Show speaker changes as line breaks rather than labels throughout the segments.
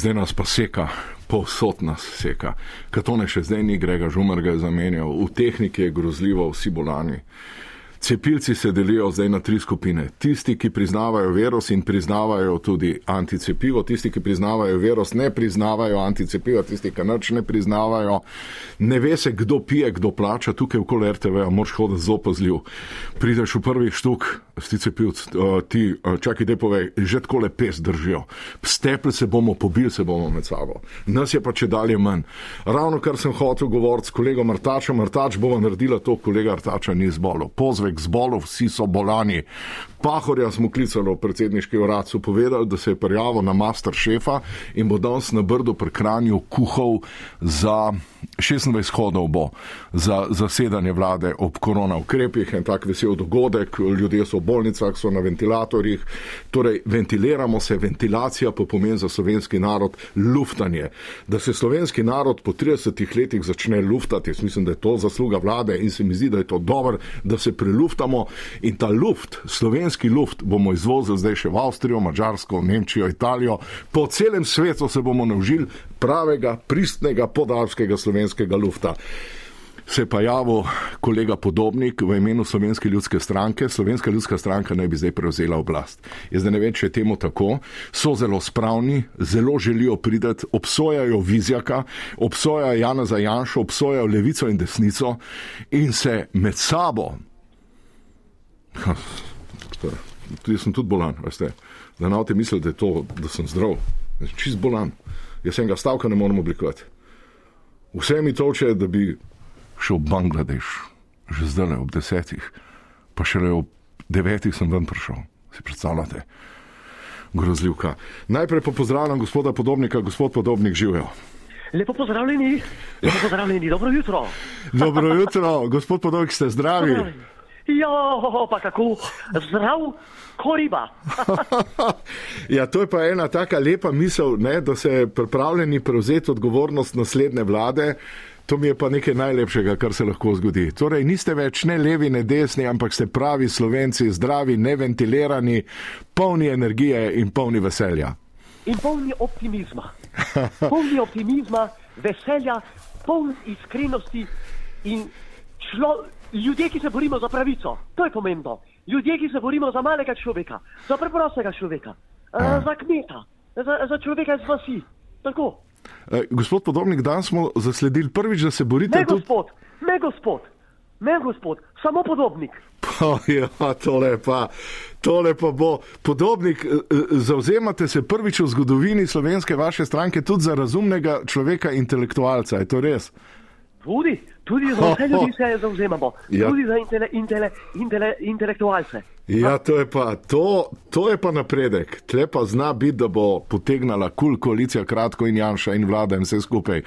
zdaj nas pa seka, povsod nas seka. Katone še zdaj ni, Grega Žumar ga je zamenjal, v tehniki je grozljivo, vsi bolani. Cepilci se delijo zdaj na tri skupine. Tisti, ki priznavajo veros in priznavajo tudi anticepivo, tisti, ki priznavajo veros, ne priznavajo anticepivo, tisti, ki nič ne priznavajo. Ne ve se, kdo pije, kdo plača, tukaj v kol RTV, moraš hoditi zelo pazljiv. Prideš v prvih štuk, ti cepilci, ti, čakaj, te povej, že tako le pes držijo. Stepli se bomo, pobili se bomo med sabo. Nas je pa če dalje manj. Ravno kar sem hotel govoriti s kolegom Martačem, Martač bova naredila to, kolega Martača ni zbolel. Pozve zbolel, vsi so bolani. Pahorja smo klicali v predsedniški urad, so povedali, da se je prijavil na master šefa in bo danes na brdu pri kranju kuhal za 26 hodov bo za zasedanje vlade ob korona ukrepih, en tak vesel dogodek, ljudje so v bolnicah, so na ventilatorjih, torej ventiliramo se, ventilacija pa pomeni za slovenski narod luftanje. Da se slovenski narod po 30 letih začne luftati, jaz mislim, da je to zasluga vlade in se mi zdi, da je to dobro, da se preluftamo in ta luft, slovenski luft bomo izvozili zdaj še v Avstrijo, Mačarsko, Nemčijo, Italijo, po celem svetu se bomo naužili pravega, pristnega, podalskega slovenskega lufta. Se pa javil kolega Podobnik v imenu Slovenske ljudske stranke. Slovenska ljudska stranka naj bi zdaj prevzela oblast. Jaz ne vem, če je temu tako. So zelo spravni, zelo želijo prideti, obsojajo Vizjaka, obsojajo Jana Zajanša, obsojajo levico in desnico in se med sabo. Tudi sem tudi bolan, veste. Da na te misli, da to, da sem zdrav. Čist bolan. Jaz enega stavka ne morem oblikovati. Vse mi toče, da bi šel v Bangladeš, že zdaj ob desetih, pa šele ob devetih sem ven prišel. Si predstavljate? Grozljivka. Najprej pa pozdravljam gospoda Podobnika, gospod Podobnik, živijo.
Lepo pozdravljeni, lepo pozdravljeni, dobro jutro.
dobro jutro, gospod Podobnik, ste zdravi.
Ja, pa kako zdrav, ko riba.
ja, to je pa ena taka lepa misel, ne, da se pripravljeni prevzeti odgovornost naslednje vlade. To mi je pa nekaj najlepšega, kar se lahko zgodi. Torej, niste več ne levi, ne desni, ampak ste pravi slovenci, zdravi, neventilirani, polni energije in polni veselja.
In polni optimizma. Polni optimizma, veselja, polni iskrenosti in šlo, ljudje, ki se borimo za pravico. To je pomembno. Ljudje, ki se borimo za malega človeka, za preprostega človeka, uh, za kmeta, za, za človeka iz vasi. Tako.
Eh, gospod Podobnik, danes smo zasledili prvič, da se borite.
Ne, gospod, ne, gospod, ne, gospod, samo podobnik.
Pa, ja, tole pa, tole pa bo. Podobnik, zauzemate se prvič v zgodovini slovenske vaše stranke tudi za razumnega človeka, intelektualca. Je to res?
Tudi, tudi za vse ljudi se zauzemamo, ja. tudi za intele, intele, intele, intelektualce.
Ja, to je, pa, to, to je pa napredek. Tle pa zna biti, da bo potegnala kul cool koalicija, kratko in Janša in vlada in vse skupaj.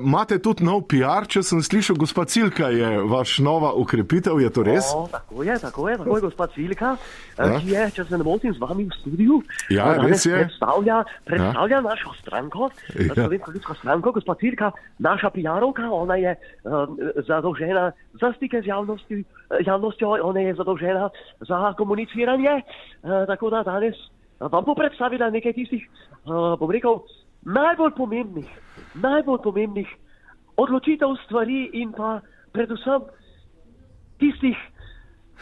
Imate uh, tudi nov PR, če sem slišal, gospa Cilka je vaš nova ukrepitev, je to res?
O, tako je, tako je, tako je, gospa Cilka, ja. ki je, če se ne motim, z vami v studiu.
Ja, res je.
Predstavlja, predstavlja ja. našo stranko, ja. slovensko ljudsko stranko, gospa Cilka, naša PR-ovka, ona je um, zadolžena za stike z javnosti, javnostjo, ona je zadolžena za komuniciranje. Uh, tako da danes vam bo predstavila nekaj tistih, bom rekel, najbolj pomembnih, najbolj pomembnih odločitev stvari in pa predvsem tistih.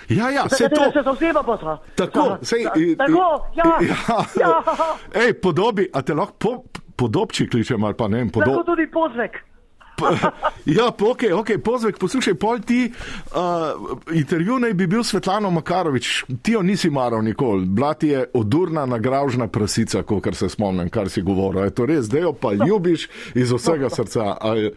Ja, ja, se to
se zauzemamo za.
Tako,
za,
sej,
za, tako, ja, ja, ja.
Ej, podobi, a te lahko po, podobči kličem ali pa ne vem, podob.
Tako tudi pozvek.
ja, ok, ok, pozvek, poslušaj, pol ti uh, intervju naj bi bil Svetlano Makarovič, ti jo nisi maral nikoli, bila ti je odurna nagražna prasica, kot se spomnim, kar si govoril. Je to res, zdaj jo pa ljubiš iz vsega srca. Je...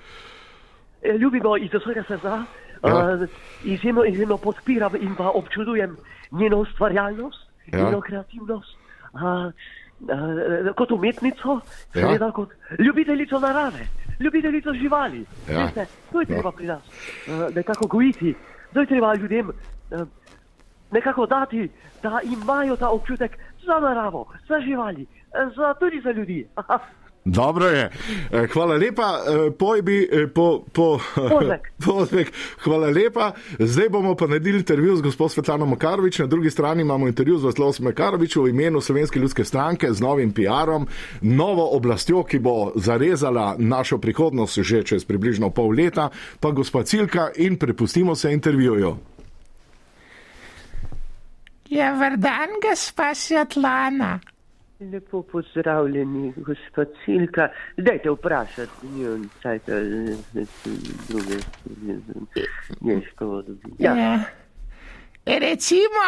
Ljubimo iz vsega srca, ja. uh, izjemno, izjemno podpiram in pa občudujem njeno ustvarjalnost, ja. njeno kreativnost. Uh, uh, kot umetnico, ja. seveda kot ljubiteljico narave ljubiteljico živali. Ja. Veste, to je treba pri nas uh, nekako gojiti, to je treba ljudem uh, nekako dati, da imajo ta občutek za naravo, za živali, za, tudi za ljudi.
Dobro je. Eh, hvala lepa, eh, pojbi, eh, po, po, pozvek. Hvala lepa. Zdaj bomo pa naredili intervju z gospod Svetlano Makarovič. Na drugi strani imamo intervju z Vaslovom Makarovičem v imenu Slovenske ljudske stranke z novim PR-om, novo oblastjo, ki bo zarezala našo prihodnost že čez približno pol leta, pa gospod Cilka in prepustimo se intervjuju.
Ja, vrdan, gospa Svetlana.
Lepo pozdravljeni, gospod Silka. Dajte vprašati, njo, saj to druge, neško
ja. ja. Recimo,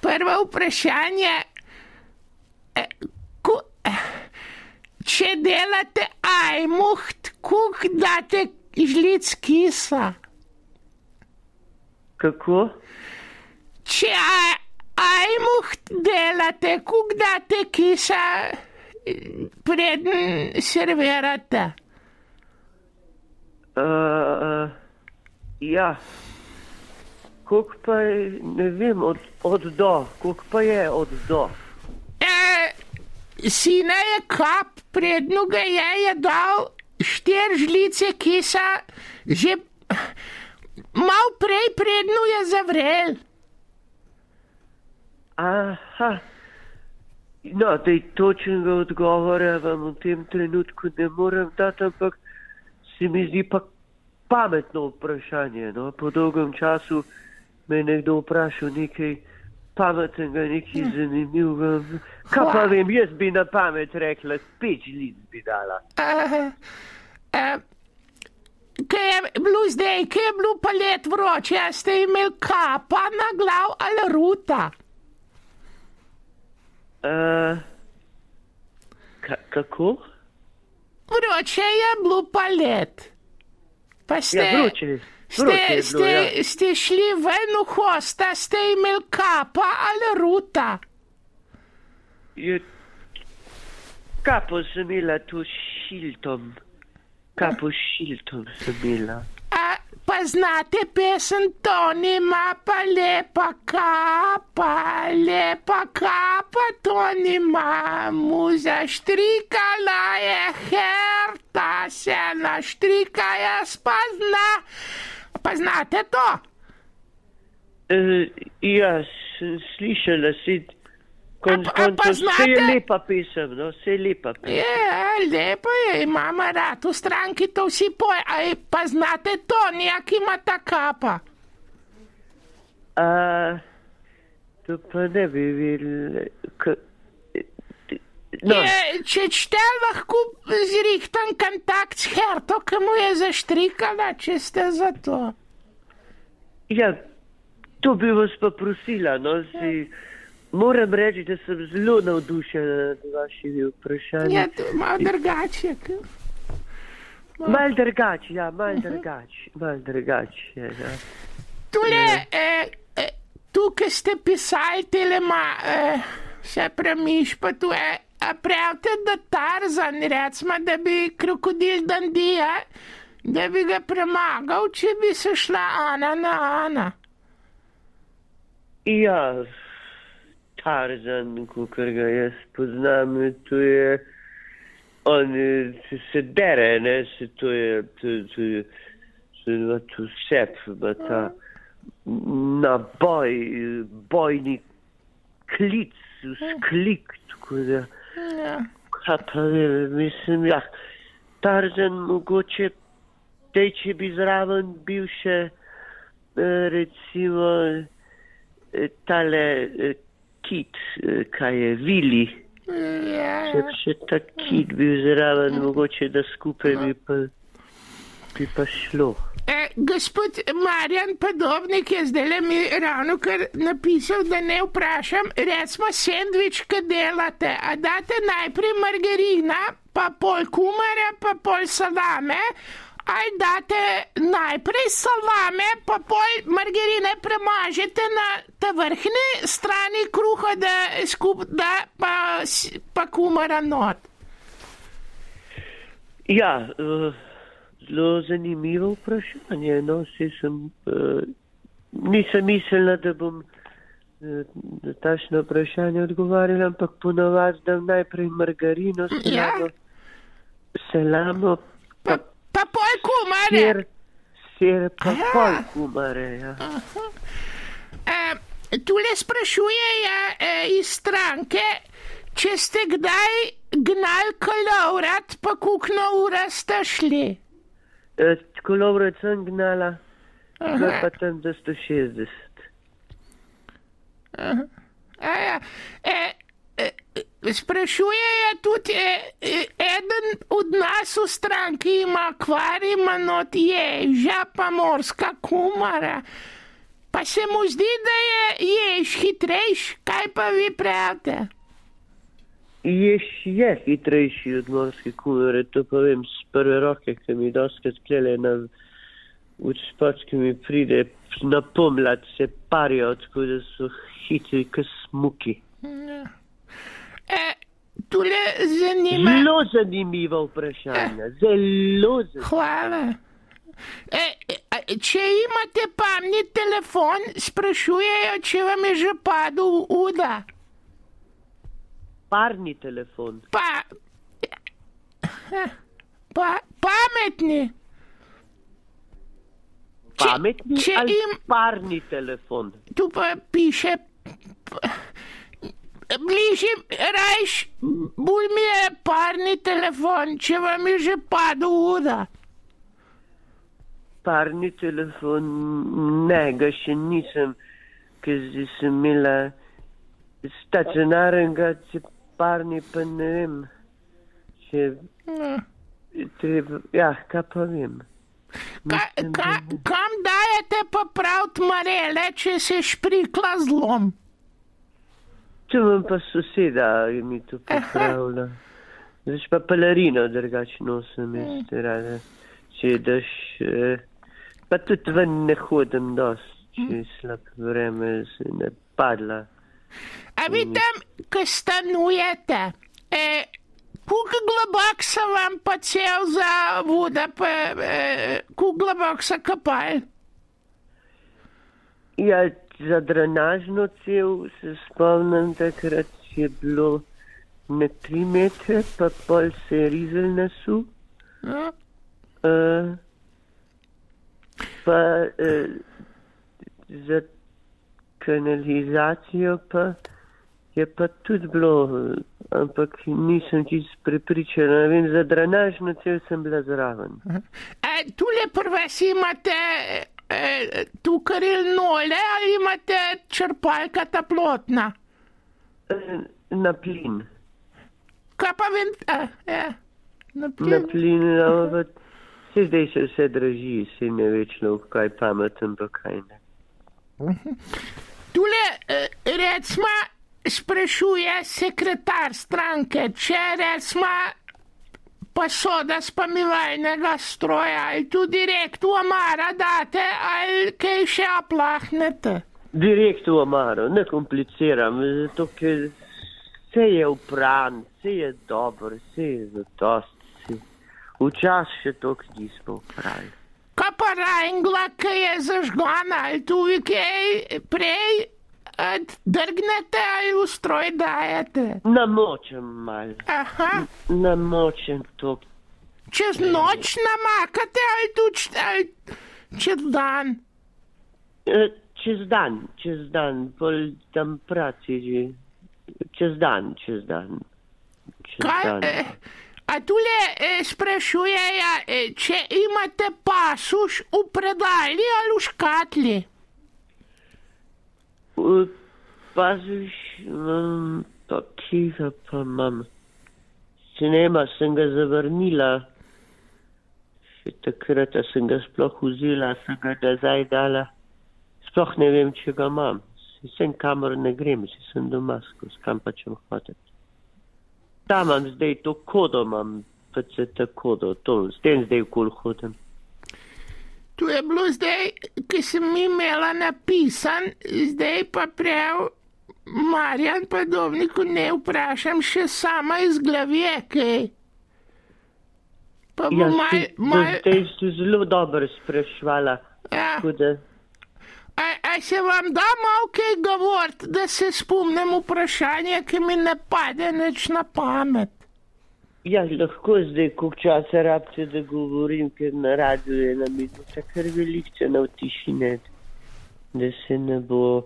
prvo vprašanje, e, ku, če delate ajmuht, kuk date žlic kisa?
Kako?
Če aj, ajmo delate, kuk date kisa, preden servirate.
Uh, ja, kuk pa je, ne vem, od, od do, kuk pa je od do.
E, sina je kap, predno ga je, je dal štir žlice kisa, že mal prej predno je zavrel.
Aha. No, da je točnega odgovora vam v tem trenutku ne morem dati, ampak se mi zdi pa pametno vprašanje. No? Po dolgem času me je nekdo vprašal nekaj pametnega, nekaj hm. zanimivega. Kaj pa vem, jaz bi na pamet rekla, peč lic bi dala.
Kaj je bilo zdaj, kaj je bilo pa let vroče, ste imeli kapa na glav ali ruta?
Uh, kako?
Vroče je bilo pa let. Pa ste,
ja, vroče, vroče
ste, bilo, ste, ja. ste šli ven v hosta, ste imeli kapa ali ruta?
Je, kapo sem imela tu šiltom. Kapo šiltom sem imela.
Pa znate pesem Toni ima pa lepa kapa, lepa kapa, Toni ima mu zaštrikala je herta, se naštrika je spazna. Pa znate to?
Uh, ja, slišala si. Konc, a, a, pa znate, vse je lepa pisem, no, vse je lepa pisem.
Je, lepo je, imamo rad v stranki, to vsi poje, a je, pa znate to, nijak ima ta kapa.
A, to pa ne bi videl,
no. Je, če čte lahko zrihtan kontakt s Herto, ki mu je zaštrikala, če ste za to.
Ja, to bi vas pa prosila, no, si. Ja. Moram reči, da sem zelo navdušen nad vašimi vprašanji.
Ja, to je malo drugače.
Mal, mal drugače, ja, mal -huh. drugače, mal drugače. Ja.
Tule, eh, eh, tukaj ste pisali telema, eh, vse premiš, pa tu je, a pravite, da Tarzan, recimo, da bi krokodil Dandija, da bi ga premagal, če bi se šla Ana na Ana.
Ja. Tarzan, kot ga jaz poznam, to je, on se, se dere, ne, se to je, to, to je, to je, to sep, pa ta na boj, bojni klic, sklik, tako da, kaj pa mislim, ja, Tarzan mogoče, te, če bi zraven bil še, recimo, tale, kit, eh, kaj je vili.
Ja.
Če bi še ta kit bil zraven, mogoče da skupaj bi pa, bi pa šlo.
E, gospod Marjan Podobnik je zdaj le mi ravno kar napisal, da ne vprašam, recimo sendvič, kaj delate, a date najprej margarina, pa pol kumare, pa pol salame, aj date najprej salame, pa pol margarine premažete na ta vrhni strani kruha, da skup, da pa, pa kumara not.
Ja, uh, zelo zanimivo vprašanje. No, sem, uh, nisem mislila, da bom uh, na tašno vprašanje odgovarjala, ampak ponovadi dam najprej margarino.
Ja.
Selamo,
Pa, pa pol kumare.
sir, sir, pa
Aja.
pol kumare. Ja.
E, tule sprašujejo e, iz stranke, če ste kdaj gnali kolovrat, pa kukno ura ste šli.
E, Kolovrat sem gnala, zdaj pa tam do 160.
A ja, e, e, sprašujejo tudi, e, eden od nas v stranki ima kvar, ima not ježa, pa morska kumara. Pa se mu zdi, da je jež hitrejš, kaj pa vi pravite?
Ješ je hitrejši od morske kumare, to pa vem z prve roke, ki mi doskrat klele na učpač, ki mi pride na pomlad, se parijo, tako da so hitri, kot smuki.
E, tule zanima.
Zelo zanimivo vprašanje, zelo zanimivo.
Hvala. E, e, če imate pametni telefon, sprašujejo, če vam je že padel uda.
Parni telefon.
Pa, pa pametni. Če-
Pametni
če
ali
im-
parni telefon?
Tu pa piše. Bližje, rajš, bolj mi je parni telefon, če vam je že padel uda.
Parni telefon, ne, ga še nisem, ker zdaj sem imela stacionarenga, če parni pa ne vem, če treba, ja, kaj pa vem.
Ka, ka, kam dajete pa pravt marele, če se šprikla zlom?
Če imam pa soseda, je mi to popravila. Zdaj pa pelerino drugače nosim, jaz te rada. Če daš, eh, pa tudi ven ne hodim dost, če je slab vreme, se ne padla.
A vi tam, ko stanujete, e, koliko globok so vam pa cel za voda, pa e, koliko globok so kapal?
Ja, za drenažno cev se spomnim takrat je bilo na tri metre, pa pol se je rizel nasu.
No?
Uh, pa uh, za kanalizacijo pa je pa tudi bilo, ampak nisem čisto prepričana. Vem, za drenažno cev sem bila zraven.
E, tule prve si imate e, tu karil nole ali imate črpalka ta plotna?
Na plin.
Kaj pa vem, a, ja, na
Na
plin.
plin, ampak se zdaj se vse draži, se ne večno, kaj pameten, pa kaj ne.
Tule, eh, recimo, sprašuje sekretar stranke, če recimo posoda spamivalnega stroja ali tudi direkt v omara date ali kaj še aplahnete.
Direkt v omaro, ne kompliciram, zato ker vse je upran, vse je dobro, vse je zadost. vse- Včasih še to nismo upravili.
Kaj pa rajngla, ki je zažgana ali tu vi kaj prej drgnete ali v stroj dajete?
Namočem mal,
Aha,
namočem to.
čez noč namakate ali tudi ali čez dan.
Čez dan, čez dan, bolj tam praci že. Čez dan, čez dan. Čez
Kaj,
dan.
eh, a tule eh, sprašujejo, eh, če imate pasuš v predalji ali v škatli?
Paziš, imam pa kiga pa imam. Če nema, sem ga zavrnila. Še takrat, sem ga sploh vzela, sem ga nazaj dala. Sploh ne vem, če ga imam. Saj Sem kamor ne grem, si sem doma, skozi kam pa če hočem. Tam imam zdaj to kodo, imam PCT kodo, to, s tem zdaj kul hodim.
Tu je bilo zdaj, ki sem mi imela napisan, zdaj pa prav Marjan Padovniku ne vprašam še sama iz glavje, kaj. Pa bo
Ja,
mal,
do
mal,
zdaj si zelo dobro sprašvala.
ja.
Da,
A, a se vam da malo kaj govoriti, da se spomnim vprašanja, ki mi ne pade nič na pamet?
Ja, lahko zdaj, koliko časa rabite, da govorim, ker na radiju je na minuta kar velikce na tišine, da se ne bo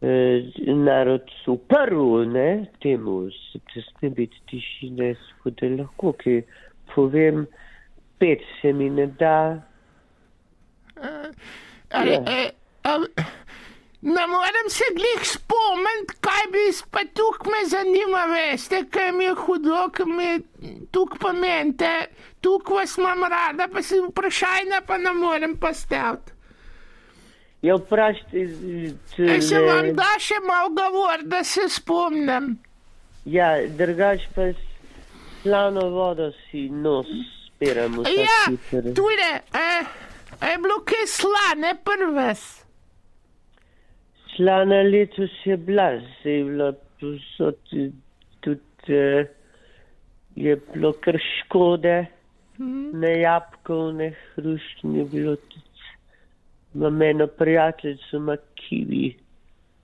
eh, narod uprl, ne, temu, da sme biti tišine, da lahko, ki povem, pet se mi ne da.
Uh, ali, ja. uh, Ne morem se glih spomniti, kaj bi pa tukaj me zanima, veste, kaj mi je hudo, kaj mi je tukaj pomente, tukaj vas imam rada, pa si vprašajna pa ne morem postaviti.
Ja, vprašajte,
če e, se vam da še malo govor, da se spomnim.
Ja, drugač pa slano vodo si nos spiramo.
Ja, tudi, eh, je bilo kaj slane prves.
Slana letos je bila, se je bilo tudi, tudi uh, je bilo kar škode, mm. ne jabkov, ne hrušk, ni bilo tudi. Imam eno prijateljico, ima kivi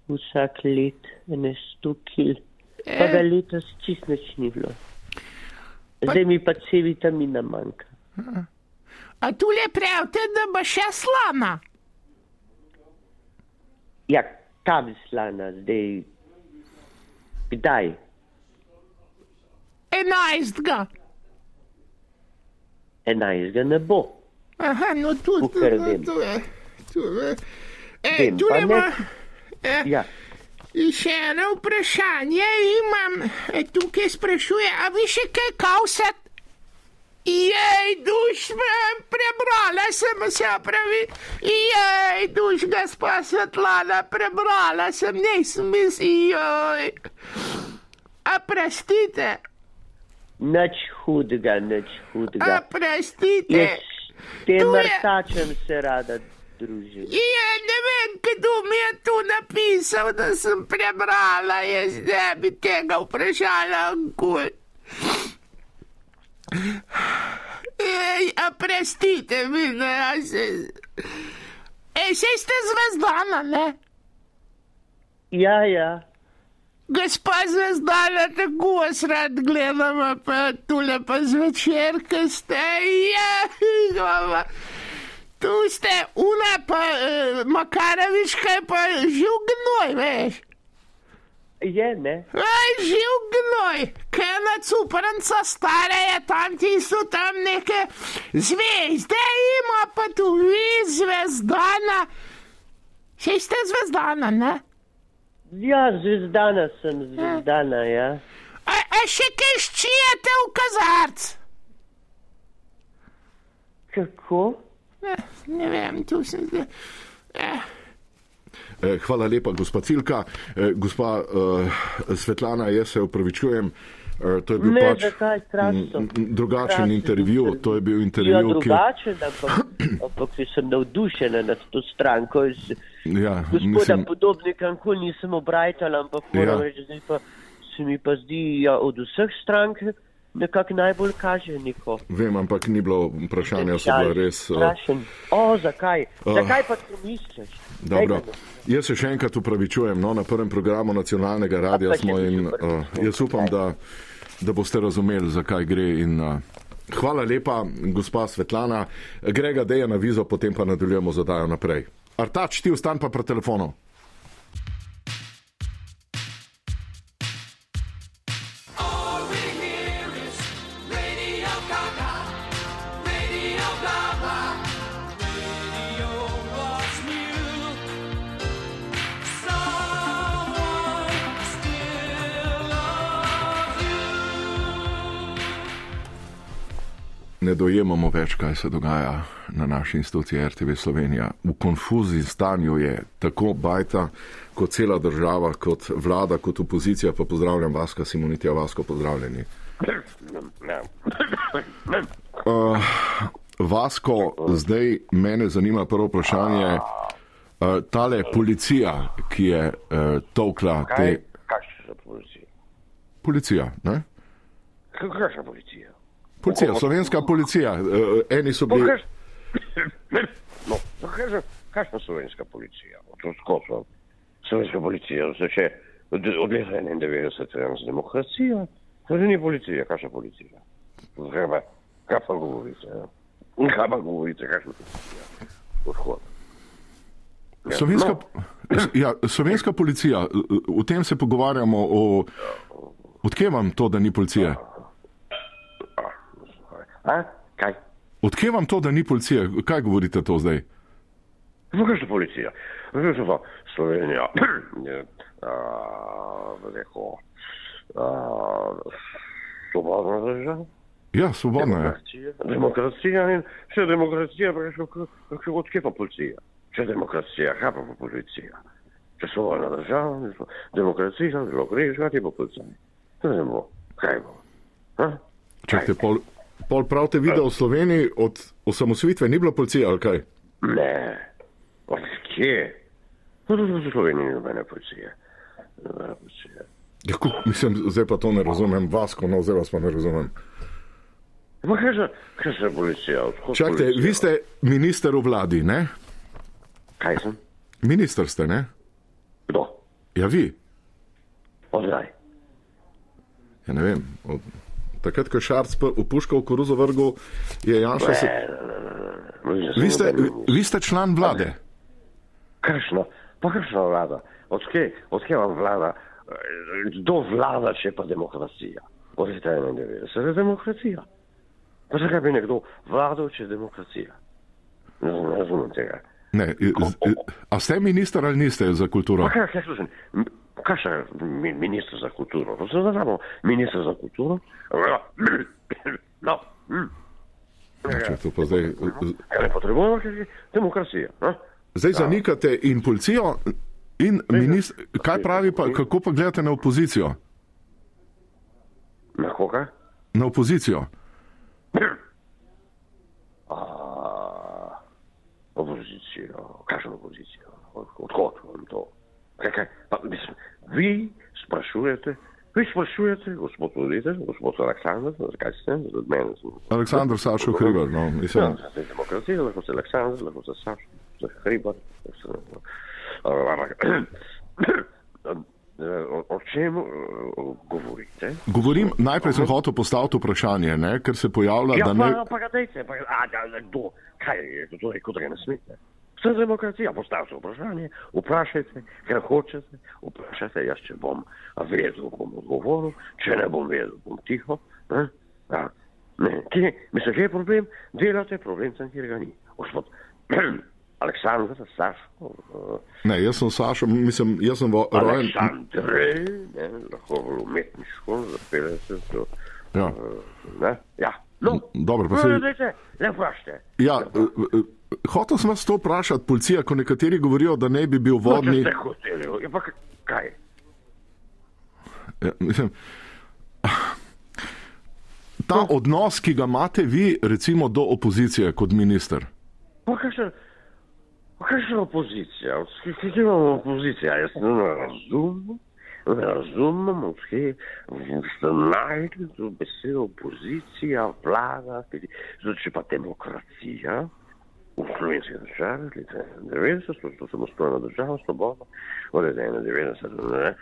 vsak let, ene sto kil, pa ga e. letos čist neč ni bilo. Zdaj mi pa C vitamina manjka.
A tu le pravite, da bo še slana?
Ja, kam slana zdaj? Kdaj?
Enajstga.
Enajstga ne bo.
Aha, no tu, tu, tu, tu je. Tu je. E, tu je ma. E, ja. In še eno vprašanje imam, tukaj sprašuje, a vi še kaj kausat? Jej, duš, prebrala sem se, pravi. Jej, duš, gospa Svetlana, prebrala sem, nisem mislil. A prostite.
Nič hudega, nič hudega.
A prostite.
Te mrtačem se rada družim.
Je, ne vem, kdo mi je tu napisal, da sem prebrala, jaz ne bi tega vprašala, kul. Ej, a prestite mi, ne, a se... Ej, še ste zvezdana, ne?
Ja, ja.
Gospa zvezdana, tako vas rad gledamo, pa tule pa zvečer, ko ste, ja, gova. Tu ste, una pa, uh, Makarovič, kaj pa živ gnoj, veš?
Je, ne?
Aj, živ gnoj, kena cupranca stare je tam, ti so tam neke zvezde, ima pa tu vi zvezdana. Še ste zvezdana, ne?
Ja, zvezdana sem, zvezdana, ja.
A, a še kaj ščijete v kazarc?
Kako?
Ne, ne vem, tu sem zdaj. Eh.
Eh, hvala lepa, gospa Cilka. Eh, gospa uh, Svetlana, jaz se upravičujem. To je bil
ne,
pač
drugačen
strašno. intervju. To je bil intervju,
ja, drugačen, ki... ampak sem navdušen nad to stranko.
Ja,
gospoda mislim... podobnika, nikoli nisem obrajtal, ampak moram ja. reči, da se mi pa zdi ja, od vseh strank nekako najbolj kaže neko.
Vem, ampak ni bilo vprašanja, so bile res.
Sprašen. O, zakaj? Uh, zakaj pa to misliš?
Dobro. Jaz se še enkrat upravičujem, no, na prvem programu nacionalnega radia smo in uh, jaz upam, da, da boste razumeli, zakaj gre. In, uh, hvala lepa, gospa Svetlana. Grega deja na vizo, potem pa nadaljujemo zadajo naprej. Artač, ti ustan pa pred telefonom. Ne dojemamo več, kaj se dogaja na naši instituciji RTV Slovenija. V konfuziji stanju je tako bajta, kot cela država, kot vlada, kot opozicija. Pa pozdravljam vas, kaj Simonitija, vas, ko pozdravljeni. Uh, Vasko, zdaj mene zanima prvo vprašanje. Uh, tale policija, ki je uh, tokla te.
Kaj je policija?
Policija, ne?
Kaj je policija?
Policija, slovenska policija, uh, eni so bili.
No, kakšna slovenska policija? To skozi slovenska policija, zdaj še od, od leta 91 je nas demokracija, To ni policija, kakšna policija? Kaj pa, kaj pa govorite? Ja? Kaj pa govorite, kakšna policija? Odhod. Ja,
Slovenska,
no.
ja, slovenska policija, o tem se pogovarjamo. O, odkje vam to, da ni policije?
A? Kaj?
Odkje vam to, da ni policije? Kaj govorite to zdaj?
No, kakšna policija? Veš, pa Slovenija je, a, rekel, a, svobodna država.
Ja, svobodna je.
Demokracija, demokracija in še demokracija, kakšno odkje pa policija. Če demokracija, kaj pa pa policija? Če svobodna država, demokracija, zelo greš, kaj ti pa policija? To ne bo, kaj bo? Ha?
Čakajte, pol, pol pravite video v Sloveniji od osamosvitve ni bilo policije ali kaj?
Ne, od kje? No, v Sloveniji nobene policije. Nobene policije.
Ja, ko, mislim, zdaj pa to ne razumem, Vasko, no, zdaj vas pa ne razumem.
Ma kaj se, kaj se policija?
Čakajte,
policija?
vi ste minister v vladi, ne?
Kaj sem?
Minister ste, ne?
Kdo?
Ja, vi.
Odkaj?
Ja, ne vem. Od, takrat, ko je Šarc v koruzo vrgel, je Janša se. Vi ste, vi, ste član vlade.
Kakšno? Pa kakšna vlada? Odkje, odkje vam vlada? Kdo vlada, če pa demokracija? Od leta 91 je demokracija. Pa zakaj bi nekdo vladal, če je demokracija? Ne, razumem- ne tega.
Ne, z- a ste minister ali niste za kulturo?
Pa kaj, kaj slušam? Kakšen je mi- minister za kulturo? Znamo, minister za kulturo? No. hm.
Če to pa zdaj,
Kaj ne potrebujemo, ker je demokracija. No?
zdaj zanikate in policijo, in minister. Kaj pravi pa, kako pa gledate na opozicijo?
Na koga?
Na opozicijo.
A, opozicijo, kakšno opozicijo? Od- Odkot vam to? Kaj, kaj? Pa, mislim, vi sprašujete, vi sprašujete, gospod Voditelj, gospod Aleksandr, zakaj ste, od mene sem.
Aleksandr Sašo Hribar, no, mislim.
Ja, zdaj demokracija, lahko ste Aleksandr, lahko ste Sašo, ste Hribar. ste- O, o čem govorite?
Govorim, najprej sem hotel postaviti vprašanje, ne, ker se pojavlja,
Ja,
da ne.
pa, pa ga dajte, pa ga, a, da, kdo, kaj je, to je, kot da ga ne smete. Vse demokracija, postavite vprašanje, vprašajte, kar hočete, vprašajte, jaz če bom vedel, bom odgovoril, če ne bom vedel, bom tiho. Ne? Ja. Ne, kje, mislim, kje je problem? Delate problem tam, kjer ga ni. Gospod Aleksandr, Saško, uh,
Ne, jaz sem Sašo, mislim, jaz sem rojen.
Aleksandre, ne, lahko v umetniško zapeljete to.
Ja.
Uh, ne, ja. No,
Dobro, pa
no,
se-
dajte, ne vprašajte.
Ja, eh, eh, hotel sem vas to vprašati, policija, ko nekateri govorijo, da ne bi bil
No,
vodni.
ste hoteli, ja, pa k- kaj?
Ja, mislim, ta odnos, ki ga imate vi, recimo, do opozicije kot minister.
Pa kakšna, pa kakšna opozicija? Kje imamo opozicija? Jaz ne razumem, ne razumem, odkje ste našli to besedo opozicija, vlada, tudi- če pa demokracija. V slovenski državi, leta 90, to je samostojna država, svobodna, od leta 91, ne.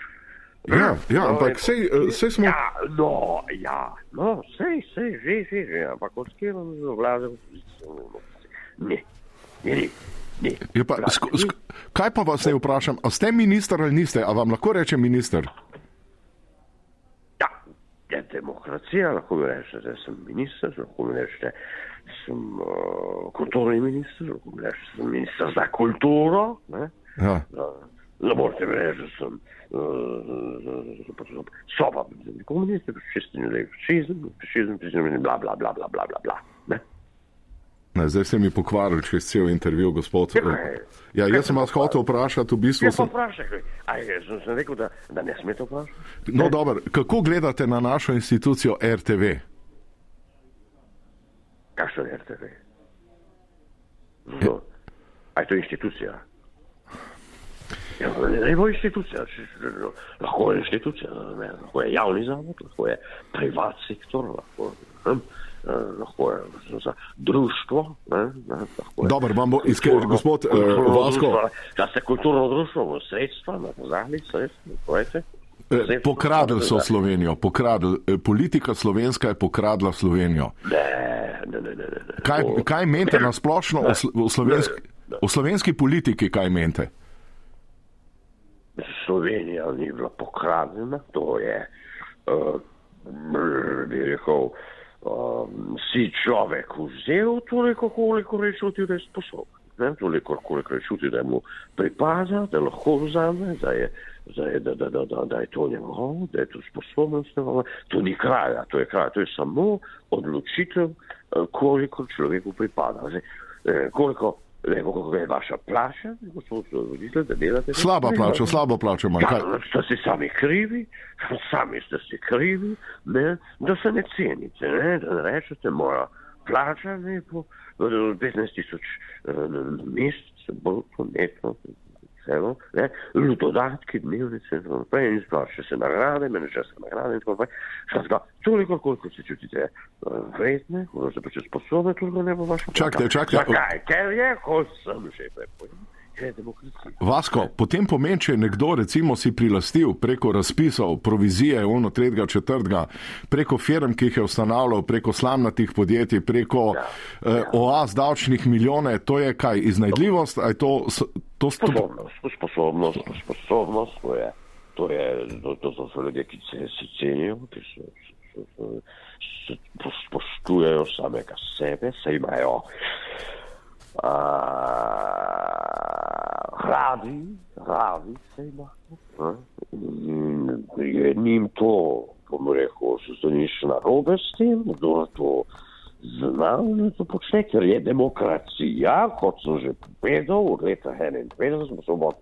Ja, ja
No,
ampak
je-
sej, eh, sej smo.
Ja, no, ja, no, sej, sej, že, že, že, ampak od kje vam vlade opozicija? Ne, ne, ne, ne.
Je pa, sk, sk, kaj pa vas ne vprašam, a ste minister ali niste, a vam lahko reče minister?
Ja, je demokracija, lahko mi rečete, da sem minister, lahko mi rečete, da sem uh, kulturni minister, da sem minister za kulturo. Ne,
Ja.
Ne morete reči, da sem uh, soba, komunist, fašist, fašizem, fašizem, fašizem, bla, bla, bla, bla, bla, bla. Ne?
Ne, zdaj ste mi pokvarili čez cel intervju, gospod.
Ja, kaj?
Ja, jaz sem vas hotel vprašati, v bistvu
Ja,
sem.
vprašaj, a jaz sem, sem rekel, da, da ne smete vprašati.
No, dobro, kako gledate na našo institucijo RTV?
Kakšno je RTV? No, a je to institucija? Ja, ne bo institucija, lahko je institucija, ne, lahko je javni zavod, lahko je privat sektor, lahko, hm, eh, lahko je za društvo. Ne, ne, je
Dobro, vam bo iskren,
kulturno-
gospod eh, Vasko.
Da ste kulturno društvo, sredstva, na pozahli sredstva, povejte.
Eh, pokradli so Slovenijo, pokradli. Eh, politika slovenska je pokradla Slovenijo.
Ne, ne, ne. ne, ne.
Kaj, kaj menite na splošno o, o, slovenski, o slovenski politiki, kaj menite?
Slovenija ni bila pokradena, to je, uh, bi rekel, um, si človek vzel toliko, koliko čutil, da je sposoben. Ne, toliko, koliko je čutil, da mu pripada, da lahko vzame, da je, da, je, da, da, da, da, da je to njegov, da je to sposobnost njegova. To ni kraja, to je kraja, to je samo odločitev, koliko človeku pripada. Zdaj, eh, koliko, Ne vem, kako je vaša plača, gospod voditelj, da delate.
Slaba plača, slabo plača ima.
Ja, ste si sami krivi, sami ste si krivi, ne, da se ne cenite, ne, da ne rečete, moja plača je po 15 tisoč uh, mesec, bolj netno, celo, ne, dodatki, dnevnice in tako naprej, in sploh še se nagrade, menedžerske nagrade in tako naprej. Skratka, toliko, koliko se čutite uh, vredne, koliko se pač sposobne, toliko ne bo vaša.
Čakajte, čakajte.
Zakaj? Ker je, kot sem že prepovedal.
Vasko, potem pomeni, če je nekdo recimo si prilastil preko razpisov, provizije, ono tretjega, četrtega, preko firm, ki jih je ustanavljal, preko slamnatih podjetij, preko ja, ja. Eh, oaz davčnih milijone, to je kaj, iznajdljivost? To,
to sposobnost, to sposobnost, sposobnost, to je, to, je, to, to so ljudje, ki se, se cenijo, ki se, se, se, se spoštujejo samega sebe, se imajo radi, radi se imamo. Je njim to, bom rekel, se to niš narobe s tem, kdo to zna, da to počne, ker je demokracija, kot sem že povedal, od leta 51 smo svobodni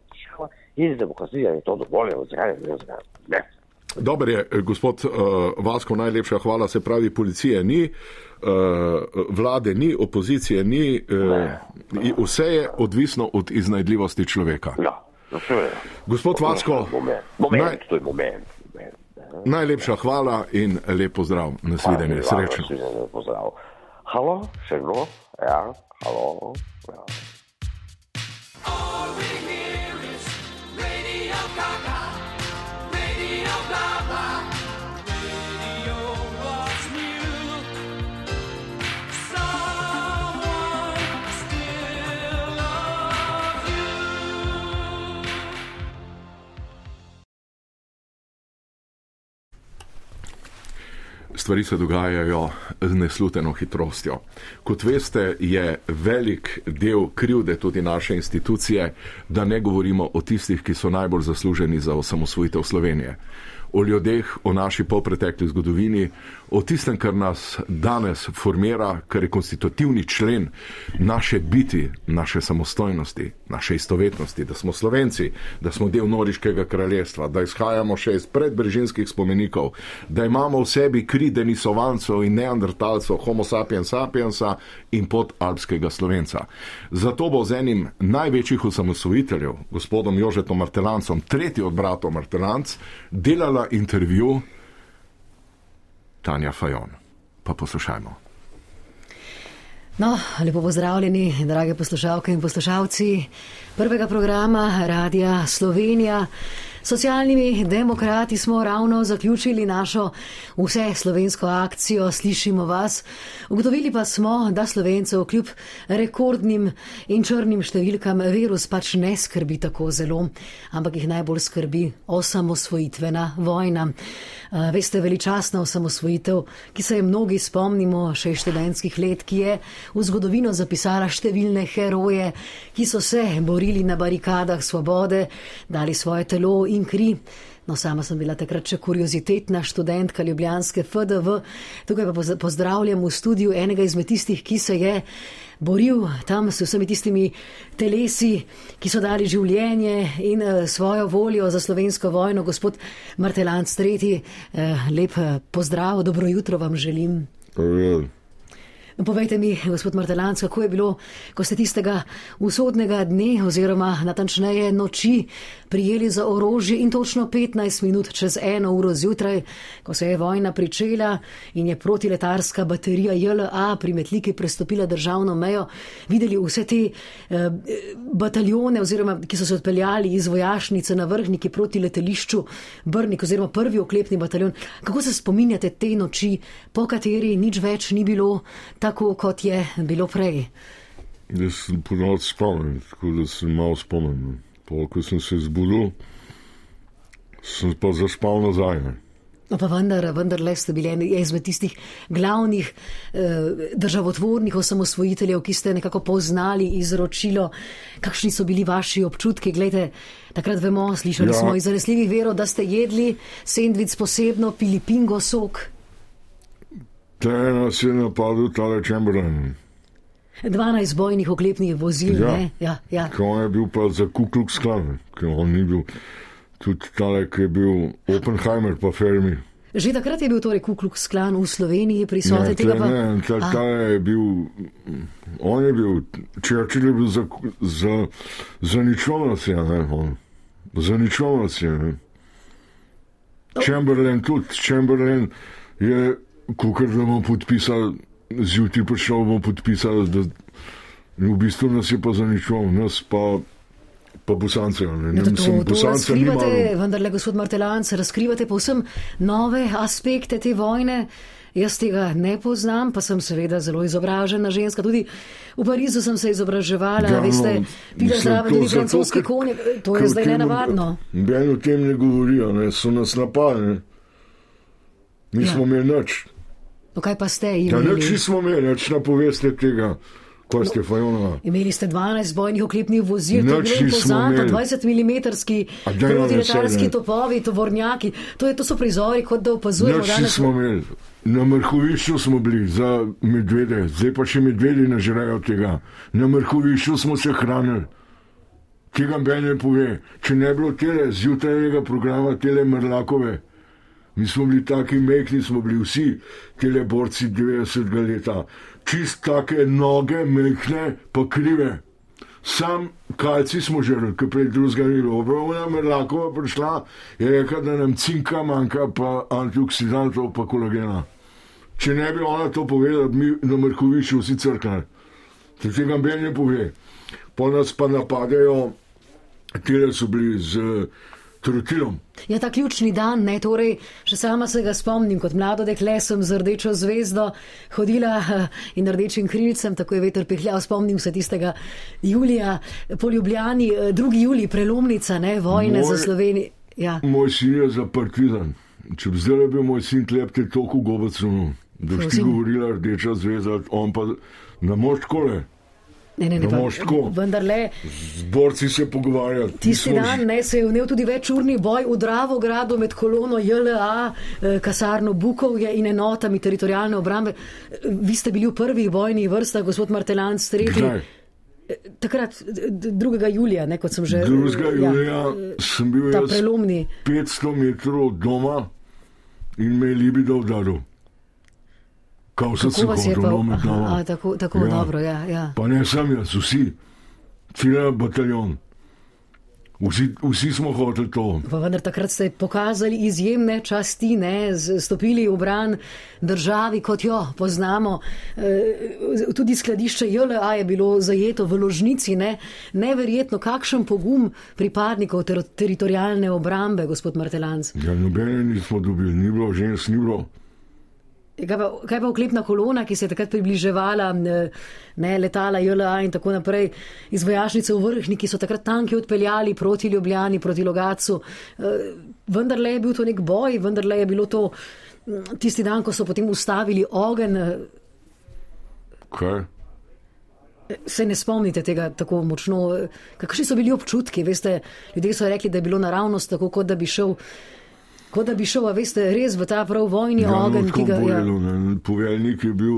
in demokracija je to dovoljeno, zakaj ne, zakaj ne.
Dober je, gospod uh, Vasko, najlepša hvala, se pravi, policije ni. Eh, vlade ni, opozicije ni, uh, vse je odvisno od iznajdljivosti človeka.
Ja,
Gospod Vasko,
moment, naj, to je moment.
Najlepša hvala in lepo zdrav, nasvidenje, srečno.
Halo, še kdo? Ja, halo. Ja.
Stvari se dogajajo z nesluteno hitrostjo. Kot veste, je velik del krivde tudi naše institucije, da ne govorimo o tistih, ki so najbolj zasluženi za osamosvojitev Slovenije. O ljudeh, o naši popretekli zgodovini, o tistem, kar nas danes formira, kar je konstitutivni člen naše biti, naše samostojnosti, naše istovetnosti, da smo slovenci, da smo del Noriškega kraljestva, da izhajamo še iz predbrežinskih spomenikov, da imamo v sebi kri denisovancev in neandertalcev, homo sapiens sapiensa in podalpskega slovenca. Zato bo z enim največjih osamosvojiteljev, gospodom Jožetom Martelancom, tretji od bratov Martelanc, delala intervju Tanja Fajon. Pa poslušajmo.
No, lepo pozdravljeni, drage poslušalke in poslušalci prvega programa Radia Slovenija. Socialnimi demokrati smo ravno zaključili našo vse slovensko akcijo Slišimo vas. Ugotovili pa smo, da slovencev kljub rekordnim in črnim številkam virus pač ne skrbi tako zelo, ampak jih najbolj skrbi osamosvojitvena vojna. Veste, veličastna osamosvojitev, ki se je mnogi spomnimo še iz študentskih let, ki je v zgodovino zapisala številne heroje, ki so se borili na barikadah svobode, dali svoje telo in kri. No, sama sem bila takrat še kuriozitetna študentka Ljubljanske FDV. Tukaj pa pozdravljam v studiu enega izmed tistih, ki se je boril tam s vsemi tistimi telesi, ki so dali življenje in uh, svojo voljo za slovensko vojno. Gospod Martelanc III, uh, lep pozdrav, dobro jutro vam želim.
Uh.
Povejte mi, gospod Martelanc, kako je bilo, ko ste tistega usodnega dne oziroma natančneje noči prijeli za orožje in točno 15 minut čez eno uro zjutraj, ko se je vojna pričela in je protiletarska baterija JLA pri Metliki prestopila državno mejo, videli vse te eh, bataljone oziroma ki so se odpeljali iz vojašnice na vrhniki proti letališču Brnik oziroma prvi oklepni bataljon. Kako se spominjate te noči, po kateri nič več ni bilo? tako, kot je bilo prej.
Jaz sem ponovno spomnil, tako da sem malo spomnil. Ko sem se zbudil, sem pa zaspal nazaj. Ne.
No, pa vendar, vendar le ste bili eni izmed tistih glavnih eh, državotvornih osamosvojiteljev, ki ste nekako poznali izročilo. Kakšni so bili vaši občutki? Glede, takrat vemo, slišali ja. smo iz zanesljivih verov, da ste jedli sendvič posebno, pili pingo sok.
Te nas je napadel tale Chamberlain.
12 bojnih oklepnih vozil,
Ja.
ne? Ja, ja.
Ko on je bil pa za kukluk sklan, ker on ni bil. Tudi tale, ki je bil Oppenheimer pa Fermi.
Že takrat je bil torej Kukluk sklan v Sloveniji prisoten.
Ne, tle
pa...
ne, tle,
A,
tale je bil, on je bil, Churchill je bil za, za, za ničlo nas je, ne, on. Za ničlo nas je, ne. Chamberlain tudi, Chamberlain je, kukar da bomo podpisali, zjutraj prišel bomo podpisali, da v bistvu nas je pa za ničlo, nas pa, pa bosancev, ne.
Ja,
ne
to,
mislim,
to, to
Bosancev ni
razkrivate,
malo.
vendarle, gospod Martelanc, razkrivate povsem nove aspekte te vojne. Jaz tega ne poznam, pa sem seveda zelo izobražena ženska. Tudi v Parizu sem se izobraževala,
Ja, no,
veste, pila zraven tudi
ker-
konje. To je zdaj
tem-
nenavadno.
Noben o tem ne govorijo, ne? so nas napadli. ne. Nismo ja. imeli nič.
No, kaj pa ste
Ja,
imeli?
nič nismo imeli, nič napoveste tega, Fajonova.
Imeli ste 12 bojnih oklepnih vozil, to je bilo impozantno,
imeli.
20 mm
no,
protiletalski topovi, tovornjaki. To, je, to so prizori, kot da opazujemo
Nič
danes.
nismo imeli. Na mrhovišču smo bili za medvede, zdaj pa še medvedi ne želejo tega. Na mrhovišču smo se hranili. Tega Ben ne pove. Če ne bi bilo tele zjutrajnega programa, tele Mrlakove, mi smo bili taki mehki, smo bili vsi tele borci 90. leta. Čist take noge, mehne, pa krive. Sam kalci smo žrli, ki prej drugega ni bilo. Obravna Merlakova prišla, je rekla, da nam cinka manjka, pa antioksidantov, pa kolagena. Če ne bi ona to povedala, bi mi na Mrkoviču vsi crkali. To tega Ben ne pove. Po nas pa napadajo, tile so bili z trotilom.
Ja, ta ključni dan, ne, torej, še sama se ga spomnim, kot mlado dekle sem z rdečo zvezdo hodila eh, in rdečim krilcem, tako je veter pehljal, spomnim se tistega julija po Ljubljani, eh, 2. julij, prelomnica, ne, vojne
Moj-
za Slovenijo. Ja.
Moj sin je zaprt viden. Če bi zdaj bil moj sin tlep, te toliko gobec, no, da bi ti govorila rdeča zvezda, on pa ne moš kole.
Ne, ne, ne,
Ne moš tako.
vendarle,
Zborci se pogovarjajo.
tisti dan ne, se je vnel tudi večurni boj v Dravogradu med kolono JLA, eh, kasarno Bukovje in enotami teritorijalne obrambe. Eh, Vi ste bili v prvih bojnih vrstah, gospod Martelanc, tretji.
Kdaj?
Takrat, d- d- 2. julija, ne, kot sem že
2.
ja,
julija sem bil
ta
jaz
prelomni.
500 metrov od doma in me je libido udaril. Kao sem se
Kako vas je a, tako, tako
Ja.
dobro, ja, ja.
Pa ne sem jaz, vsi, cel bataljon. Vsi, vsi smo hoteli to.
Pa vendar takrat ste pokazali izjemne časti, ne, stopili v bran državi, kot jo poznamo. E, tudi skladišče JLA je bilo zajeto v ložnici, ne. Neverjetno, kakšen pogum pripadnikov ter teritorijalne obrambe, gospod Martelanc.
Ja, nobene nismo dobili, ni bilo žensk, ni bilo.
Kaj pa, kaj pa oklepna kolona, ki se je takrat približevala, ne, letala JLA in tako naprej, iz vojašnice v vrhni, ki so takrat tanki odpeljali proti Ljubljani, proti Logacu. Eh, Vendarle je bil to nek boj, vendarle je bilo to tisti dan, ko so potem ustavili ogen.
Kaj?
Se ne spomnite tega tako močno. eh, Kakšni so bili občutki? Veste, ljudje so rekli, da je bilo naravnost tako, kot da bi šel. Kot da bi šel, veste, res v ta prav vojni
Ja, no,
ogenj, ki ga ja.
bolelo, ne. Poveljnik je bil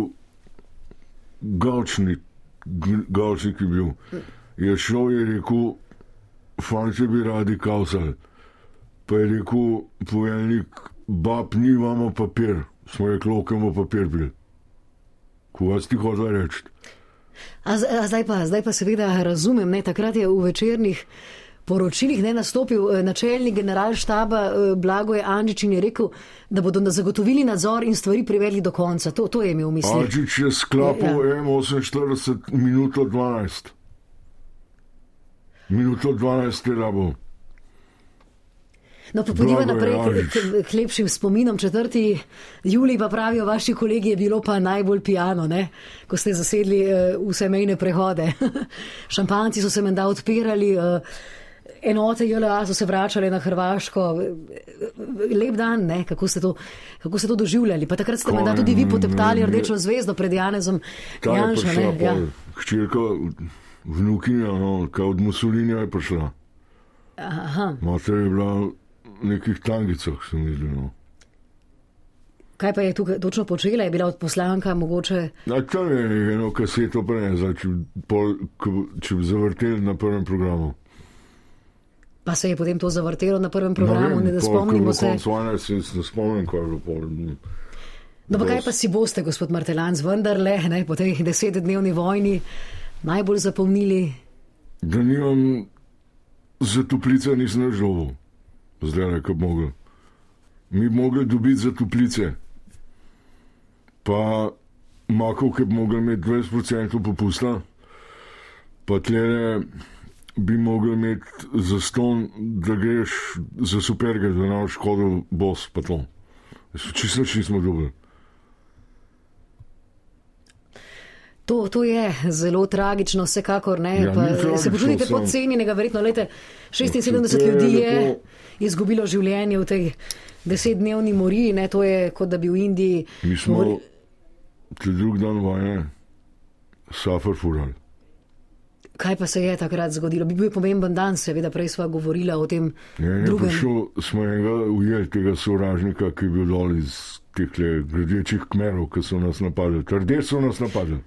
gavčnik, g- gavčnik je bil. Je šel in rekel, fanti bi radi kausali. Pa je rekel, poveljnik, bab, ni imamo papir, smo rekli, okemo papir bil. Kaj si ti hotel reči?
A, a zdaj, pa, zdaj pa seveda razumem, ne, takrat je v večernih poročilih ne nastopil eh, načelnik generalštaba eh, Blagoje Anžič in je rekel, da bodo na zagotovili nadzor in stvari privedli do konca. To, to je imel v mislih.
Alčič je sklapal
Ja.
M48 minuto 12. Minuto 12 je rabo.
No, pa
Blago
naprej k, k, lepšim spominom. 4. julij pa pravijo vaši kolegi, je bilo pa najbolj pijano, ne? ko ste zasedli uh, vse mejne prehode. Šampanci so se menda odpirali, uh, enote JLA so se vračale na Hrvaško. Lep dan, ne? Kako, ste to, kako ste to doživljali. Pa takrat ste menda tudi vi poteptali rdečo zvezdo pred Janezom Janšo. Ja.
hčerka, vnukinja, no, kaj od Mussolinija je prišla.
Aha.
Mater je bila v nekih tangicah, se mi zdi. No.
Kaj pa je tukaj točno počela? Je bila odposlanka mogoče?
Na tam je eno kaseto prenesla, če, pol- če bi zavrteli na prvem programu.
Pa se je potem to zavrtelo na prvem programu, ne, ne da spomnimo se.
konec vojne, se ne spomnim, kaj je bilo pol.
No, pa kaj pa si boste, gospod Martelanc, vendarle, ne, po tej desetdnevni vojni najbolj zapomnili?
Da nimam za toplice, nisem dobil. Zdaj ne, kot mogel. Mi bi mogli dobiti za toplice. Pa makov, ki bi mogli imeti 20% popusta, pa tlere bi mogli imeti za ston, da greš za superge, da boš škodil bos, pa to. Čisto nič nismo dobili.
To, to je zelo tragično, vsekakor ne.
Ja,
pa,
tragično,
se počutite
samo-
podcenjenega, verjetno lete 76
To je
ljudi je
lepo.
izgubilo življenje v tej desetdnevni moriji, ne, to je kot da bi v Indiji.
Mi smo te drug dan vojne safar furali.
Kaj pa se je takrat zgodilo? Bi bil pomemben dan, seveda, prej sva govorila o tem
Ne, ne,
drugem.
prišel smo enega ujeli, tega sovražnika, ki je bil dol iz teh rdečih kmerov, ki so nas napadli. Rdeč so nas napadli.